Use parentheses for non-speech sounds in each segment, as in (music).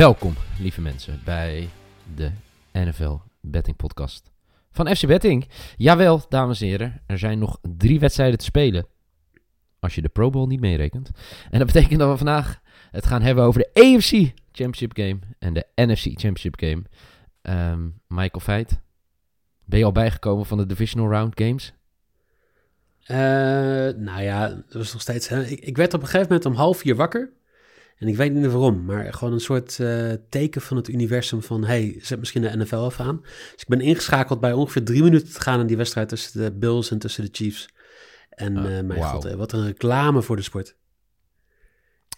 Welkom, lieve mensen, bij de NFL Betting Podcast van FC Betting. Jawel, dames en heren, er zijn nog drie wedstrijden te spelen. Als je de Pro Bowl niet meerekent. En dat betekent dat we vandaag het gaan hebben over de AFC Championship Game en de NFC Championship Game. Ehm, Michael Feit, ben je al bijgekomen van de Divisional Round Games? Uh, nou ja, dat was nog steeds. Hè. Ik, ik, werd op een gegeven moment om half vier wakker. En ik weet niet waarom, maar gewoon een soort uh, teken van het universum van... hey, zet misschien de NFL even aan. Dus ik ben ingeschakeld bij ongeveer drie minuten te gaan... in die wedstrijd tussen de Bills en tussen de Chiefs. En uh, mijn wow. god, wat een reclame voor de sport.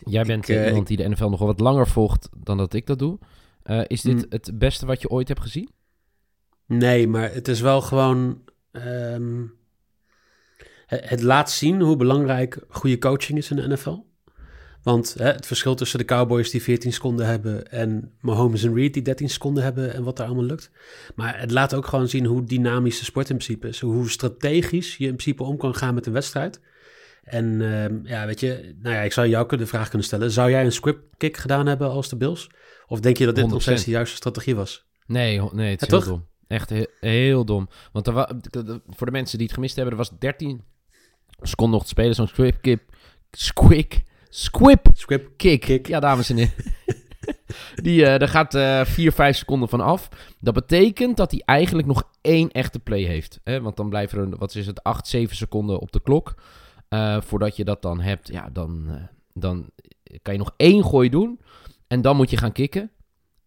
Jij bent ik, iemand die de NFL nog wel wat langer volgt dan dat ik dat doe. is dit mm. het beste wat je ooit hebt gezien? Nee, maar het is wel gewoon... Um, het, het laat zien hoe belangrijk goede coaching is in de NFL. Want hè, het verschil tussen de Cowboys die 14 seconden hebben en Mahomes en Reed die 13 seconden hebben en wat daar allemaal lukt. Maar het laat ook gewoon zien hoe dynamisch de sport in principe is. Hoe strategisch je in principe om kan gaan met een wedstrijd. En uh, ja, weet je, nou ja, ik zou jou de vraag kunnen stellen. Zou jij een script kick gedaan hebben als de Bills? Of denk je dat dit 100%. nog steeds de juiste strategie was? Nee, nee het is ja, heel dom. Echt heel, heel dom. Want er voor de mensen die het gemist hebben, er was 13 seconden nog te spelen. Zo'n script kick, squick Squib. Squib kick. kick. Ja, dames en heren. (laughs) Die, uh, daar gaat uh, 4, 5 seconden van af. Dat betekent dat hij eigenlijk nog één echte play heeft. Hè? Want dan blijven er, wat is het, 8, 7 seconden op de klok. Uh, voordat je dat dan hebt, ja, dan, dan kan je nog één gooi doen. En dan moet je gaan kicken.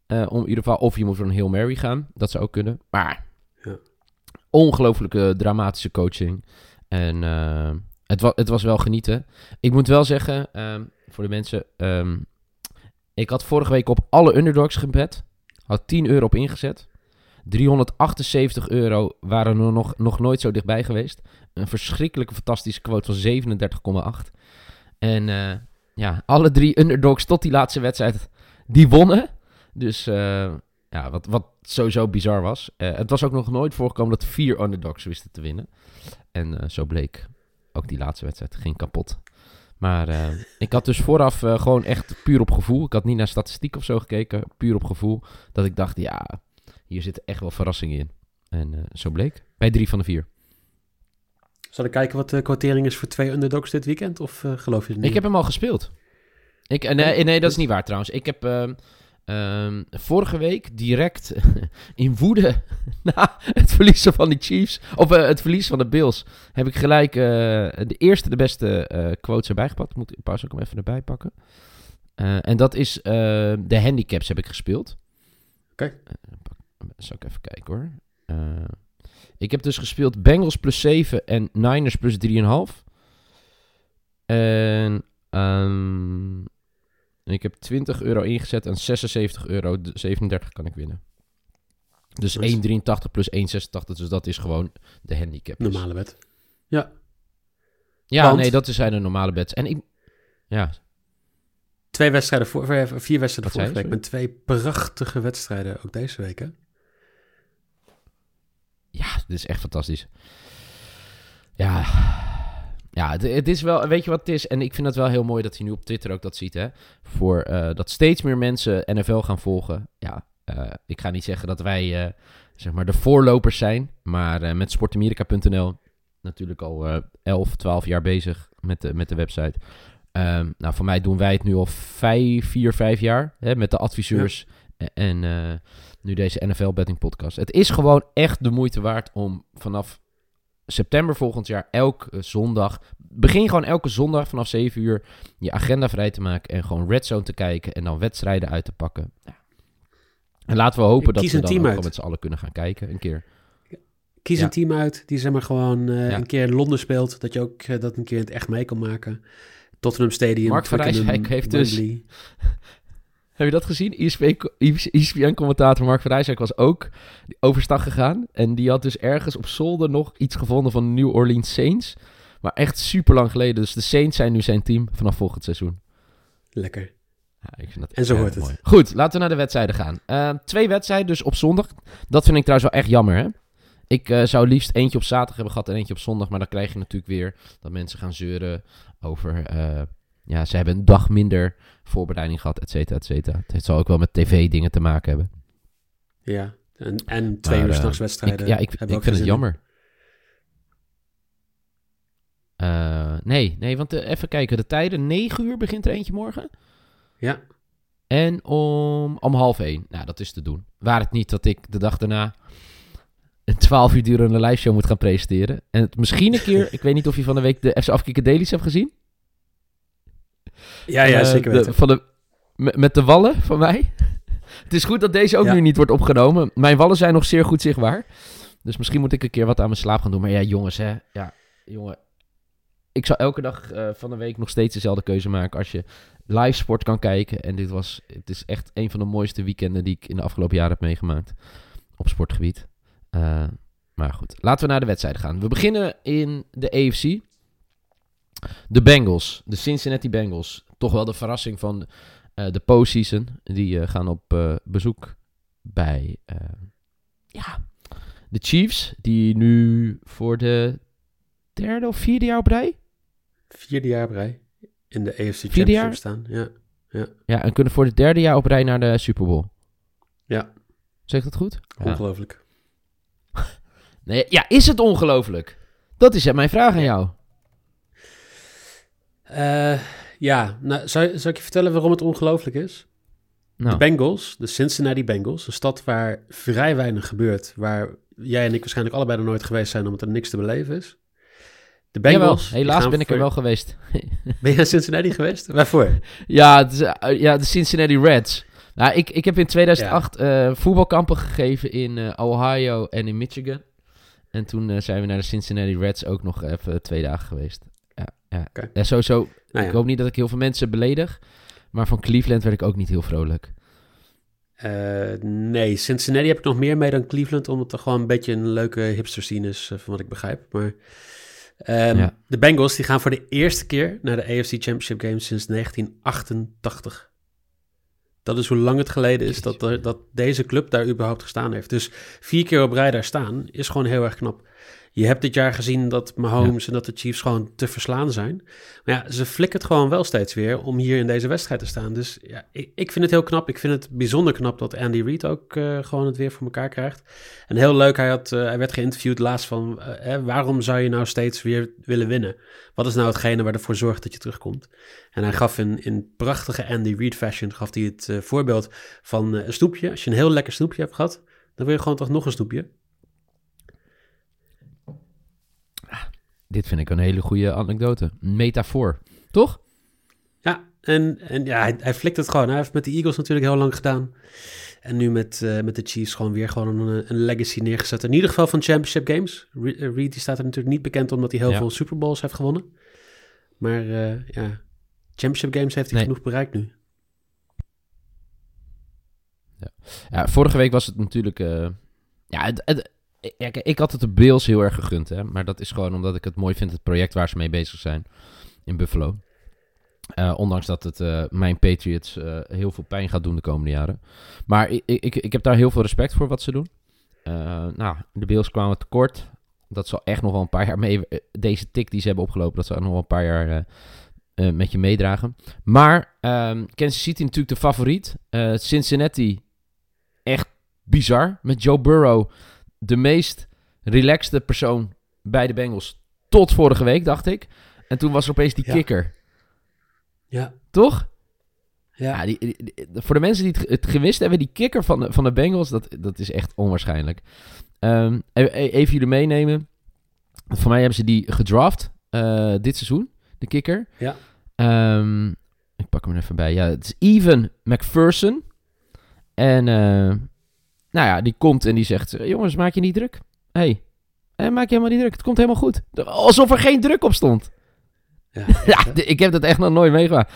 om in ieder geval, of je moet voor een Hail Mary gaan. Dat zou ook kunnen. Maar, ja. ongelooflijke dramatische coaching. En het, het was wel genieten. Ik moet wel zeggen, um, voor de mensen... Um, ik had vorige week op alle underdogs gebed. Had 10 euro op ingezet. 378 euro waren er nog, nog nooit zo dichtbij geweest. Een verschrikkelijke fantastische quote van 37,8. En uh, ja, alle drie underdogs tot die laatste wedstrijd, die wonnen. Dus uh, ja, wat, wat sowieso bizar was. Uh, het was ook nog nooit voorgekomen dat vier underdogs wisten te winnen. En zo bleek ook die laatste wedstrijd ging kapot. Maar uh, ik had dus vooraf uh, gewoon echt puur op gevoel. Ik had niet naar statistiek of zo gekeken. Puur op gevoel. Dat ik dacht, ja, hier zitten echt wel verrassingen in. En uh, zo bleek. Bij drie van de vier. Zal ik kijken wat de kwartering is voor twee underdogs dit weekend? Of geloof je het niet? Ik heb hem al gespeeld. Ik, nee, nee, dat is niet waar trouwens. Ik heb Um, vorige week direct (laughs) in woede (laughs) na het verliezen van de Chiefs, of uh, het verlies van de Bills, heb ik gelijk uh, de eerste, de beste uh, quotes erbij gepakt. Moet ik pas ook hem even erbij pakken. en dat is de handicaps heb ik gespeeld. Okay. zal ik even kijken hoor. ik heb dus gespeeld Bengals plus 7 en Niners plus 3,5. En um, en ik heb 20 euro ingezet en 76 euro, 37 kan ik winnen. Dus 1,83 plus 1,86, dus dat is gewoon de handicap. Normale wet. Ja. Ja, Want... nee, dat zijn de normale bets. En ik, ja. Twee wedstrijden voor, vier wedstrijden vorige week, met twee prachtige wedstrijden ook deze week, hè? Ja, dit is echt fantastisch. Ja, ja, het, het, is wel, weet je wat het is? En ik vind het wel heel mooi dat je nu op Twitter ook dat ziet, hè? Voor uh, dat steeds meer mensen NFL gaan volgen. Ja, uh, ik ga niet zeggen dat wij, uh, zeg maar, de voorlopers zijn. Maar met sportamerika.nl natuurlijk al 11, 12 jaar bezig met de, met de website. Um, nou, voor mij doen wij het nu al 5, 4, 5 jaar. Hè, met de adviseurs ja. en nu deze NFL Betting Podcast. Het is gewoon echt de moeite waard om vanaf september volgend jaar elke zondag begin gewoon elke zondag vanaf 7 uur je agenda vrij te maken en gewoon Red Zone te kijken en dan wedstrijden uit te pakken. Ja. En laten we hopen dat we dan ook met z'n allen kunnen gaan kijken een keer. Kies Ja. een team uit die zeg maar gewoon eh, Ja. een keer in Londen speelt. Dat je ook eh, dat een keer in het echt mee kan maken. Tottenham Stadium. Mark van Rijswijk heeft dus-. Heb je dat gezien? ESPN-commentator Mark van Rijswijk was ook overstag gegaan. En die had dus ergens op zolder nog iets gevonden van de New Orleans Saints. Maar echt super lang geleden. Dus de Saints zijn nu zijn team vanaf volgend seizoen. Lekker. Ja, ik vind dat En zo hoort het. mooi. Goed, laten we naar de wedstrijden gaan. Eh, twee wedstrijden dus op zondag. Dat vind ik trouwens wel echt jammer, hè? Ik eh, zou liefst eentje op zaterdag hebben gehad en eentje op zondag. Maar dan krijg je natuurlijk weer dat mensen gaan zeuren over... eh, ja, ze hebben een dag minder voorbereiding gehad, et cetera, et cetera. Het zal ook wel met tv-dingen te maken hebben. Ja. En, en twee Maar, uur eh, s'nachts Ik, wedstrijden. ja, ik, vind het in. jammer. Eh, nee, nee, want eh, even kijken. De tijden, 9 uur begint er eentje morgen. Ja. En om, om half één. Nou, dat is te doen. Waar het niet dat ik de dag daarna een 12 uur durende live show moet gaan presenteren. En het misschien een keer, (laughs) ik weet niet of je van de week de FC Afkikken Dailies hebt gezien. Ja, ja, Eh, zeker de- weten. van de, met, de wallen van mij. (laughs) het is goed dat deze ook Ja. nu niet wordt opgenomen. Mijn wallen zijn nog zeer goed zichtbaar. Dus misschien moet ik een keer wat aan mijn slaap gaan doen. Maar ja, jongens, hè. Ja, jongen. Ik zou elke dag eh, van de week nog steeds dezelfde keuze maken als je live sport kan kijken. En dit was, het is echt een van de mooiste weekenden die ik in de afgelopen jaren heb meegemaakt. Op sportgebied. Eh, maar goed, laten we naar de wedstrijden gaan. We beginnen in de AFC. De Bengals, de Cincinnati Bengals. Toch wel de verrassing van eh, de postseason. Die eh, gaan op eh, bezoek bij ja, de Chiefs. Die nu voor de derde of vierde jaar op rij. Vierde jaar op rij in de AFC Vierde Championship jaar? staan. Ja. Ja, en kunnen voor de derde jaar op rij naar de Super Bowl. Ja, Zeg dat goed? Ja. ongelooflijk. (laughs) Nee, ja, is het ongelooflijk? Dat is mijn vraag aan jou. Eh, ja, nou, zou, zou ik je vertellen waarom het ongelooflijk is? Nou, De Bengals, de Cincinnati Bengals, een stad waar vrij weinig gebeurt, waar jij en ik waarschijnlijk allebei nog nooit geweest zijn omdat er niks te beleven is. De Bengals. helaas ben ik er wel geweest. (laughs) Ben je in Cincinnati geweest? Waarvoor? Ja, het is, eh, ja, de Cincinnati Reds. Nou, ik, ik heb in 2008 eh, voetbalkampen gegeven in eh, Ohio en in Michigan. En toen zijn we naar de Cincinnati Reds ook nog even twee dagen geweest. Ja, ja sowieso. Nou Ik hoop niet dat ik heel veel mensen beledig. Maar van Cleveland werd ik ook niet heel vrolijk. eh, nee, Cincinnati heb ik nog meer mee dan Cleveland, omdat er gewoon een beetje een leuke hipster scene is, eh, van wat ik begrijp. Maar ehm, Ja. de Bengals die gaan voor de eerste keer naar de AFC Championship Game sinds 1988. Dat is hoe lang het geleden is dat, er- dat deze club daar überhaupt gestaan heeft. Dus vier keer op rij daar staan is gewoon heel erg knap. Je hebt dit jaar gezien dat Mahomes en dat de Chiefs gewoon te verslaan zijn. Maar ja, ze flikken het gewoon wel steeds weer om hier in deze wedstrijd te staan. Dus ja, ik, ik vind het heel knap. Ik vind het bijzonder knap dat Andy Reid ook eh, gewoon het weer voor elkaar krijgt. En heel leuk, hij, had, eh, hij werd geïnterviewd laatst van... eh, waarom zou je nou steeds weer willen winnen? Wat is nou hetgene waar ervoor zorgt dat je terugkomt? En hij gaf in, in prachtige Andy Reid fashion gaf hij het voorbeeld van een snoepje. Als je een heel lekker snoepje hebt gehad, dan wil je gewoon toch nog een snoepje. Dit vind ik een hele goede anekdote. Metafoor. Toch? Ja, en, en ja, hij, hij flikt het gewoon. Hij heeft met de Eagles natuurlijk heel lang gedaan. En nu met, eh, met de Chiefs gewoon weer gewoon een, een legacy neergezet. In ieder geval van championship games. Eh, Reed die staat er natuurlijk niet bekend omdat hij heel Ja. veel Super Bowls heeft gewonnen. Maar eh, ja, championship games heeft hij Nee. genoeg bereikt nu. Ja, vorige week was het natuurlijk... eh, ja, het, het- ik had het de Bills heel erg gegund. Hè? Maar dat is gewoon omdat ik het mooi vind, het project waar ze mee bezig zijn in Buffalo. Eh, ondanks dat het eh, mijn Patriots eh, heel veel pijn gaat doen de komende jaren. Maar ik, ik, ik heb daar heel veel respect voor wat ze doen. Nou, de Bills kwamen tekort. Dat zal echt nog wel een paar jaar mee... Deze tik die ze hebben opgelopen, dat zal nog wel een paar jaar met je meedragen. Maar ehm, Kansas City natuurlijk de favoriet. Cincinnati echt bizar. Met Joe Burrow de meest relaxte persoon bij de Bengals. Tot vorige week, dacht ik. En toen was er opeens die Ja. kikker. Ja, Toch? ja. Ja, die, die- die- voor de mensen die het, het gewist hebben, die kikker van de, van de Bengals, dat, dat is echt onwaarschijnlijk. Ehm, e- e- even jullie meenemen. Voor mij hebben ze die gedraft. eh, dit seizoen, de kicker. Ja. Ehm, ik pak hem er even bij. Ja, het is Even McPherson. En eh, nou ja, die komt en die zegt... Jongens, maak je niet druk. hey, eh, maak je helemaal niet druk. Het komt helemaal goed. Alsof er geen druk op stond. Ja, (laughs) Ja, ik heb dat echt nog nooit meegemaakt.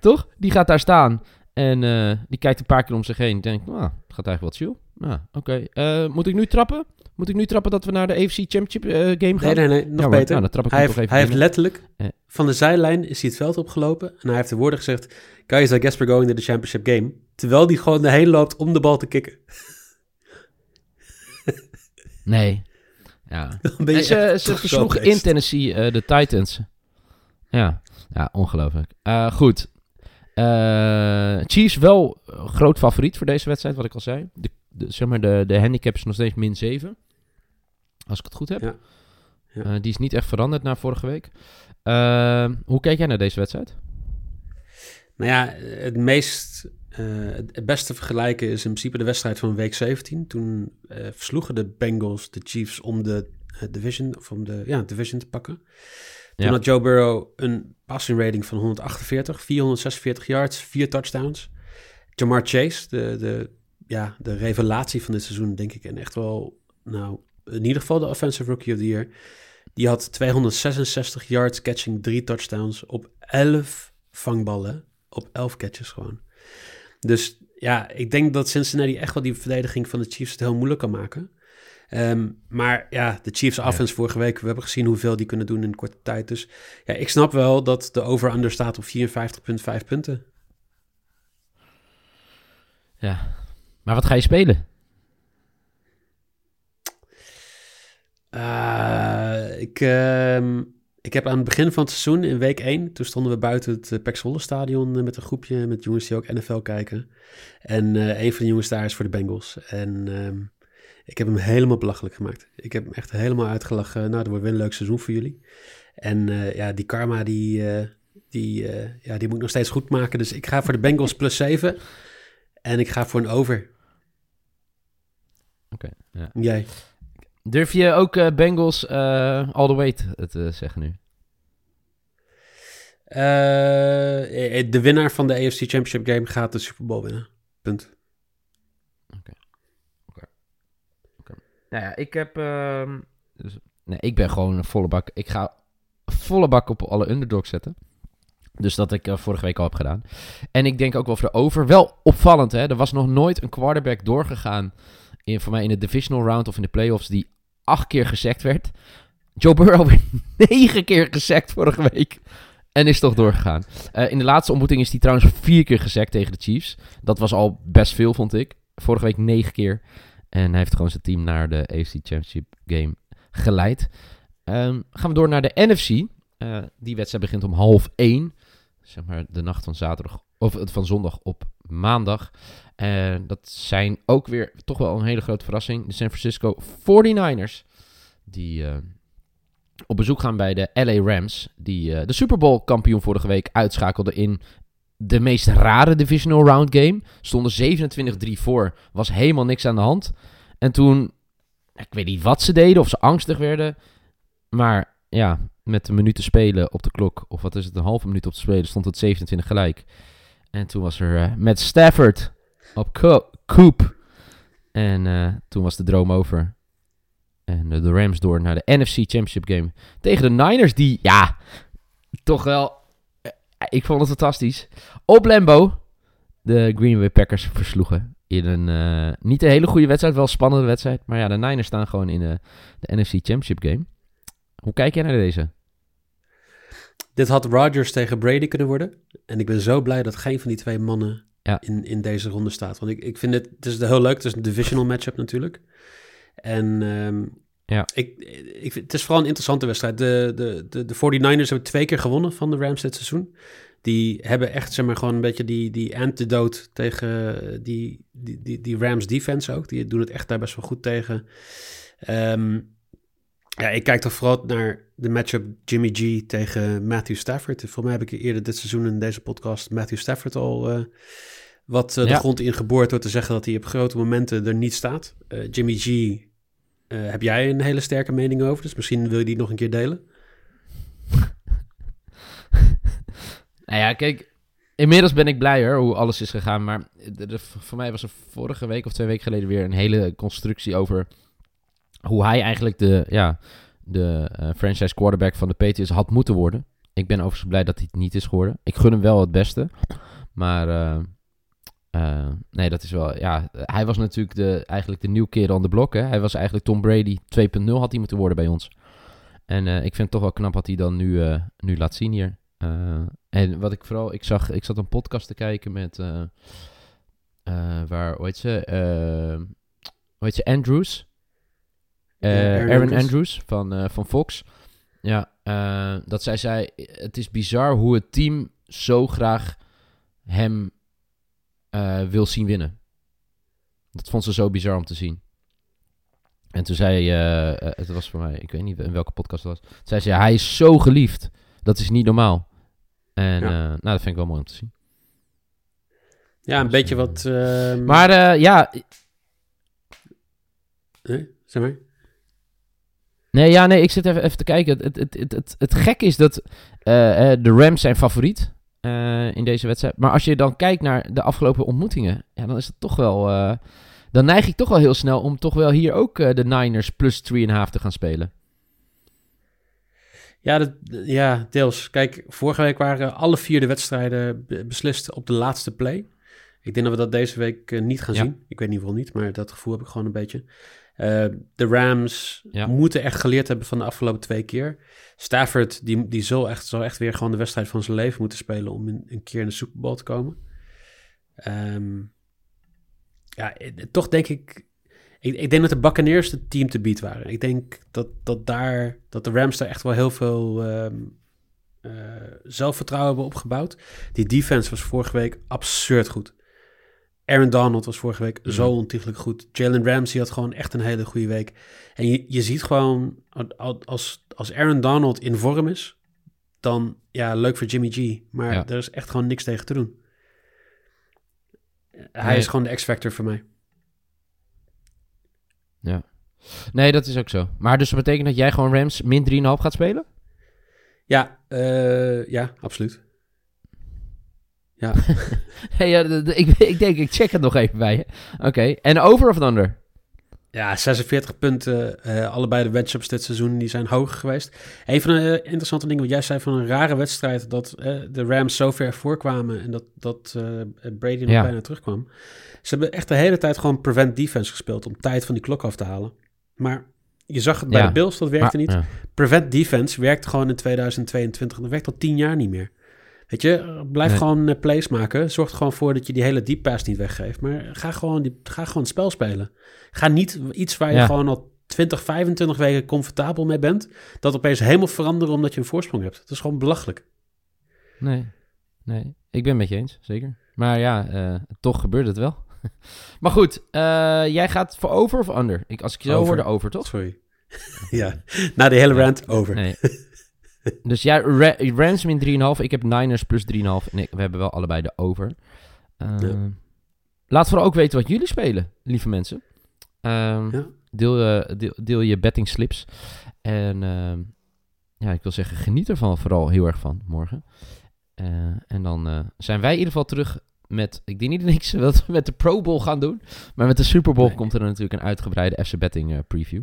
Toch? Die gaat daar staan. En eh, die kijkt een paar keer om zich heen. Denkt, nou, het gaat eigenlijk wel chill. Nou, oké. Eh, moet ik nu trappen? Moet ik nu trappen dat we naar de AFC Championship eh, game gaan? Nee, nee, nee, nog Ja, maar- beter. nou, dan trap ik hij heeft, even hij heeft letterlijk Eh. van de zijlijn is hij het veld opgelopen en hij heeft de woorden gezegd: Guys, I guess we're going to the championship game. Terwijl hij gewoon erheen loopt om de bal te kicken. Nee. Ja. (laughs) Dan ben je En ze, ze in. Tennessee eh, de Titans. Ja, ja ongelooflijk. Eh, goed. Eh, Chiefs wel groot favoriet voor deze wedstrijd, wat ik al zei. De, de- zeg maar de, de handicap is nog steeds min 7. Als ik het goed heb. Ja. Ja. Eh, die is niet echt veranderd na vorige week. Hoe kijk jij naar deze wedstrijd? Nou ja, het meest, het beste vergelijken is in principe de wedstrijd van week 17. Toen eh, versloegen de Bengals de Chiefs om de eh, division, of om de ja, division te pakken. Toen Ja. had Joe Burrow een passing rating van 148, 446 yards, vier touchdowns. Jamar Chase, de, de, ja, de revelatie van dit seizoen, denk ik. En echt wel, nou, in ieder geval de offensive rookie of the year. Die had 266 yards catching, drie touchdowns op 11 vangballen. Op 11 catches gewoon. Dus ja, ik denk dat Cincinnati echt wel die verdediging van de Chiefs het heel moeilijk kan maken. Ehm, maar ja, de Chiefs offense vorige week, we hebben gezien hoeveel die kunnen doen in korte tijd. Dus ja, ik snap wel dat de over-under staat op 54,5 punten. Ja. Maar wat ga je spelen? Eh, ik, ehm, ik heb aan het begin van het seizoen, in week 1, toen stonden we buiten het uh, Pexwolle stadion eh, met een groepje met jongens die ook NFL kijken. En eh, een van de jongens daar is voor de Bengals. En ehm, ik heb hem helemaal belachelijk gemaakt. Ik heb hem echt helemaal uitgelachen. Nou, dat wordt weer een leuk seizoen voor jullie. En eh, ja, die karma, die, eh, die, eh, ja, die moet ik nog steeds goed maken. Dus ik ga voor de Bengals plus 7. En ik ga voor een over. Oké, ja. Jij? Durf je ook eh, Bengals eh, all the way te, te zeggen nu? Eh, de winnaar van de AFC Championship game gaat de Super Bowl winnen. Punt. Nou ja, ik heb... ehm, dus, nee, ik ben gewoon een volle bak. Ik ga volle bak op alle underdogs zetten. Dus dat ik eh, vorige week al heb gedaan. En ik denk ook wel voor de over. Wel opvallend, hè. Er was nog nooit een quarterback doorgegaan... In, voor mij in de divisional round of in de playoffs... die acht keer gesekt werd. Joe Burrow (laughs) werd negen keer gesekt vorige week. En is toch doorgegaan. Eh, in de laatste ontmoeting is hij trouwens vier keer gesekt tegen de Chiefs. Dat was al best veel, vond ik. Vorige week negen keer. En hij heeft gewoon zijn team naar de AFC Championship game geleid. Ehm, gaan we door naar de NFC. Eh, die wedstrijd begint om half één. Zeg maar de nacht van zaterdag. Of eh, van zondag op maandag. En dat zijn ook weer toch wel een hele grote verrassing. De San Francisco 49ers. Die eh, op bezoek gaan bij de LA Rams. Die eh, de Super Bowl kampioen vorige week uitschakelde in de meest rare divisional round game. Stonden 27-3 voor. Was helemaal niks aan de hand. En toen, ik weet niet wat ze deden, of ze angstig werden. Maar ja, met een minuut te spelen op de klok, of wat is het, een halve minuut op te spelen, stond het 27 gelijk. En toen was er uh, met Stafford op Co Coop. En uh, toen was de droom over. En uh, de Rams door naar de NFC Championship game tegen de Niners, die, ja, toch wel, ik vond het fantastisch. Op Lambo, de Green Bay Packers versloegen in een niet een hele goede wedstrijd, wel een spannende wedstrijd. Maar ja, de Niners staan gewoon in de NFC Championship game. Hoe kijk jij naar deze? Dit had Rodgers tegen Brady kunnen worden. En ik ben zo blij dat geen van die twee mannen ja. in, in deze ronde staat. Want ik, ik vind het, het is heel leuk. Het is een divisional matchup natuurlijk. En um, ja. ik, ik, het is vooral een interessante wedstrijd. De, de, de, de 49ers hebben twee keer gewonnen van de Rams dit seizoen. Die hebben echt, zeg maar, gewoon een beetje die, die antidote tegen die, die, die, die Rams defense ook. Die doen het echt daar best wel goed tegen. Um, ja, ik kijk toch vooral naar de matchup Jimmy G tegen Matthew Stafford. Voor mij heb ik eerder dit seizoen in deze podcast Matthew Stafford al uh, wat uh, de Ja. grond ingeboord door te zeggen dat hij op grote momenten er niet staat. Uh, Jimmy G, heb jij een hele sterke mening over? Dus misschien wil je die nog een keer delen. (laughs) Nou ja, kijk, inmiddels ben ik blijer hoe alles is gegaan. Maar de, de- voor mij was er vorige week of twee weken geleden weer een hele constructie over hoe hij eigenlijk de, ja, de eh, franchise quarterback van de Patriots had moeten worden. Ik ben overigens blij dat hij het niet is geworden. Ik gun hem wel het beste. Maar eh, eh, nee, dat is wel... Ja, hij was natuurlijk de, eigenlijk de nieuw keer aan de blok. Hè? Hij was eigenlijk Tom Brady 2.0 had hij moeten worden bij ons. En ik vind het toch wel knap wat hij dan nu, nu laat zien hier. En wat ik vooral... Ik zag... Ik zat een podcast te kijken met... waar... Hoe heet ze? Hoe heet ze? Andrews. Eh, Aaron Aaron, Andrews. Van, eh, van Fox. Ja, eh, dat zij zei... Het is bizar hoe het team zo graag hem wil zien winnen. Dat vond ze zo bizar om te zien. En toen zei, het was voor mij, ik weet niet in welke podcast het was. Toen zei ze, ja, hij is zo geliefd. Dat is niet normaal. En Ja. nou, dat vind ik wel mooi om te zien. Ja, een Dus, beetje wat... ehm, Maar ja, Nee, zeg maar. Nee, ja, nee, ik zit even, even te kijken. Het, het, het, het, het gekke is dat eh, de Rams zijn favoriet eh, in deze wedstrijd. Maar als je dan kijkt naar de afgelopen ontmoetingen, ja, dan is het toch wel... eh, dan neig ik toch wel heel snel om toch wel hier ook de Niners plus 3,5 te gaan spelen. Ja, dat, ja, deels. Kijk, vorige week waren alle vier de wedstrijden be- beslist op de laatste play. Ik denk dat we dat deze week niet gaan Ja. zien. Ik weet niet waarom niet, maar dat gevoel heb ik gewoon een beetje. Eh, de Rams Ja. moeten echt geleerd hebben van de afgelopen twee keer. Stafford, die, die zal, echt, zal echt weer gewoon de wedstrijd van zijn leven moeten spelen om een, een keer in de Super Bowl te komen. Ehm, ja, eh, toch denk ik, ik... Ik denk dat de Buccaneers het team te beat waren. Ik denk dat, dat daar, dat de Rams daar echt wel heel veel ehm, eh, zelfvertrouwen hebben opgebouwd. Die defense was vorige week absurd goed. Aaron Donald was vorige week Mhm. zo ontiegelijk goed. Jalen Ramsey had gewoon echt een hele goede week. En je, je ziet gewoon, als, als Aaron Donald in vorm is, dan ja, leuk voor Jimmy G. Maar Ja. er is echt gewoon niks tegen te doen. Hij Nee. is gewoon de X-factor voor mij. Nee, dat is ook zo. Maar dus dat betekent dat jij gewoon Rams min 3,5 gaat spelen? Ja, eh, ja, absoluut. Ja, (laughs) Hey, ja, de- de- ik, ik denk, ik check het nog even bij je. Oké, en over of under? ja 46 punten. eh, allebei de matchups dit seizoen die zijn hoger geweest. Een van de eh, interessante dingen wat jij zei van een rare wedstrijd... dat eh, de Rams zo ver voorkwamen en dat, dat eh, Brady nog Ja. bijna terugkwam. Ze hebben echt de hele tijd gewoon prevent defense gespeeld... om tijd van die klok af te halen. Maar je zag het bij Ja. de Bills, dat werkte Maar- niet. ja. Prevent defense werkt gewoon in 2022. Dat werkt al tien jaar niet meer. Weet je, blijf Nee. gewoon eh, plays maken. Zorg er gewoon voor dat je die hele deep pass niet weggeeft. Maar ga gewoon, die, ga gewoon het spel spelen. Ga niet iets waar je Ja. gewoon al 20, 25 weken comfortabel mee bent. Dat opeens helemaal veranderen omdat je een voorsprong hebt. Dat is gewoon belachelijk. Nee, nee. Ik ben het met je eens, zeker. Maar ja, eh, toch gebeurt het wel. (laughs) maar goed, eh, jij gaat voor over of under? Ik, als ik je zo Over. hoorde, over, toch? Sorry. (laughs) ja, na de hele rant over. Nee. (laughs) dus jij, Ra Rams min 3,5. Ik heb Niners plus 3,5. Nee, we hebben wel allebei de over. Eh, Ja. Laat vooral ook weten wat jullie spelen, lieve mensen. Ehm, Ja. deel, je- deel, deel je betting slips. En ehm, ja, ik wil zeggen, geniet ervan vooral heel erg van morgen. Eh, en dan eh, zijn wij in ieder geval terug met... Ik denk niet niks wat we met de Pro Bowl gaan doen. Maar met de Super Bowl Nee. komt er natuurlijk een uitgebreide FC Betting eh, preview.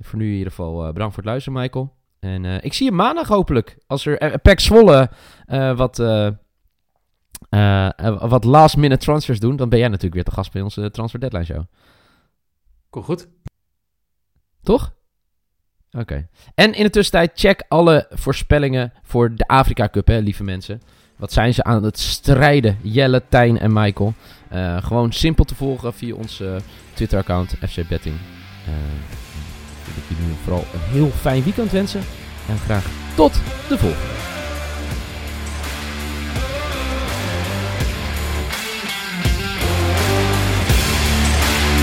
Voor nu in ieder geval eh, bedankt voor het luisteren, Michael. En eh, ik zie je maandag hopelijk. Als er uh, Pek Zwolle eh, wat, wat last minute transfers doen... dan ben jij natuurlijk weer te gast bij onze Transfer Deadline Show. Kom goed. Toch? Oké. En in de tussentijd check alle voorspellingen voor de Afrika Cup, hè, lieve mensen. Wat zijn ze aan het strijden? Jelle, Tijn en Michael. Gewoon simpel te volgen via ons eh, Twitter-account, FC Betting. Ik wil jullie vooral een heel fijn weekend wensen. En graag tot de volgende.